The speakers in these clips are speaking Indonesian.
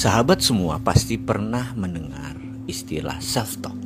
Sahabat semua pasti pernah mendengar istilah self-talk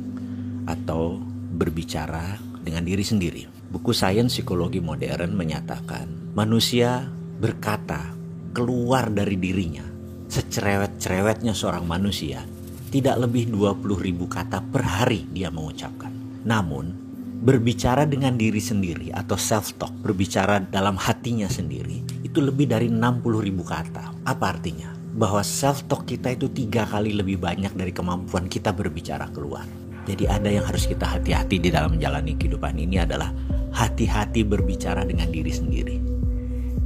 atau berbicara dengan diri sendiri. Buku Sains Psikologi Modern menyatakan manusia berkata keluar dari dirinya secerewet-cerewetnya seorang manusia tidak lebih 20 ribu kata per hari dia mengucapkan. Namun berbicara dengan diri sendiri atau self-talk, berbicara dalam hatinya sendiri itu lebih dari 60 ribu kata. Apa artinya? Bahwa self talk kita itu tiga kali lebih banyak dari kemampuan kita berbicara keluar. Jadi ada yang harus kita hati-hati di dalam menjalani kehidupan ini adalah hati-hati berbicara dengan diri sendiri.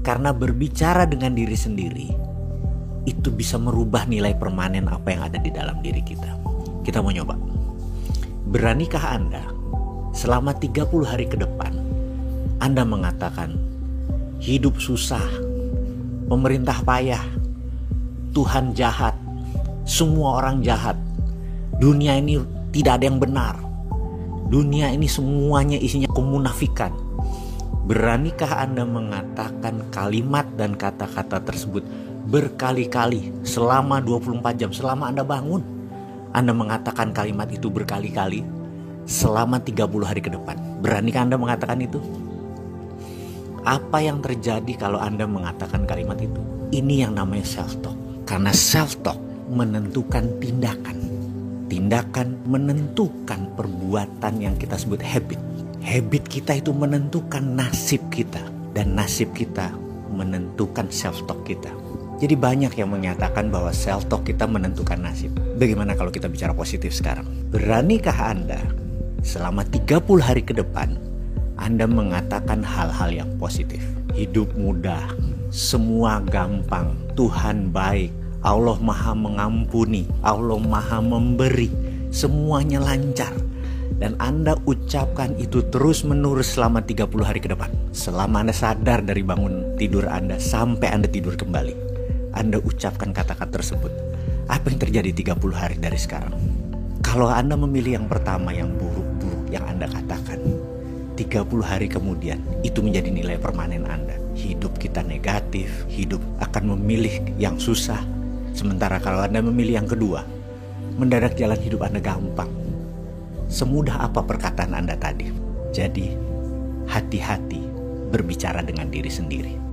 Karena berbicara dengan diri sendiri itu bisa merubah nilai permanen apa yang ada di dalam diri kita. Kita mau nyoba. Beranikah Anda selama 30 hari ke depan Anda mengatakan hidup susah, pemerintah payah, Tuhan jahat, semua orang jahat. Dunia ini tidak ada yang benar. Dunia ini semuanya isinya kemunafikan. Beranikah Anda mengatakan kalimat dan kata-kata tersebut berkali-kali selama 24 jam selama Anda bangun? Anda mengatakan kalimat itu berkali-kali selama 30 hari ke depan. Beranikah Anda mengatakan itu? Apa yang terjadi kalau Anda mengatakan kalimat itu? Ini yang namanya self talk. Karena self-talk menentukan tindakan. Tindakan menentukan perbuatan yang kita sebut habit. Habit kita itu menentukan nasib kita. Dan nasib kita menentukan self-talk kita. Jadi banyak yang menyatakan bahwa self-talk kita menentukan nasib. Bagaimana kalau kita bicara positif sekarang? Beranikah Anda selama 30 hari ke depan Anda mengatakan hal-hal yang positif? Hidup mudah, semua gampang, Tuhan baik, Allah Maha Mengampuni, Allah Maha Memberi, semuanya lancar. Dan Anda ucapkan itu terus-menerus selama 30 hari ke depan. Selama Anda sadar dari bangun tidur Anda sampai Anda tidur kembali. Anda ucapkan kata-kata tersebut. Apa yang terjadi 30 hari dari sekarang? Kalau Anda memilih yang pertama yang buruk-buruk yang Anda katakan, 30 hari kemudian itu menjadi nilai permanen Anda. Hidup kita negatif, hidup akan memilih yang susah. Sementara kalau Anda memilih yang kedua, mendadak jalan hidup Anda gampang. Semudah apa perkataan Anda tadi. Jadi, hati-hati berbicara dengan diri sendiri.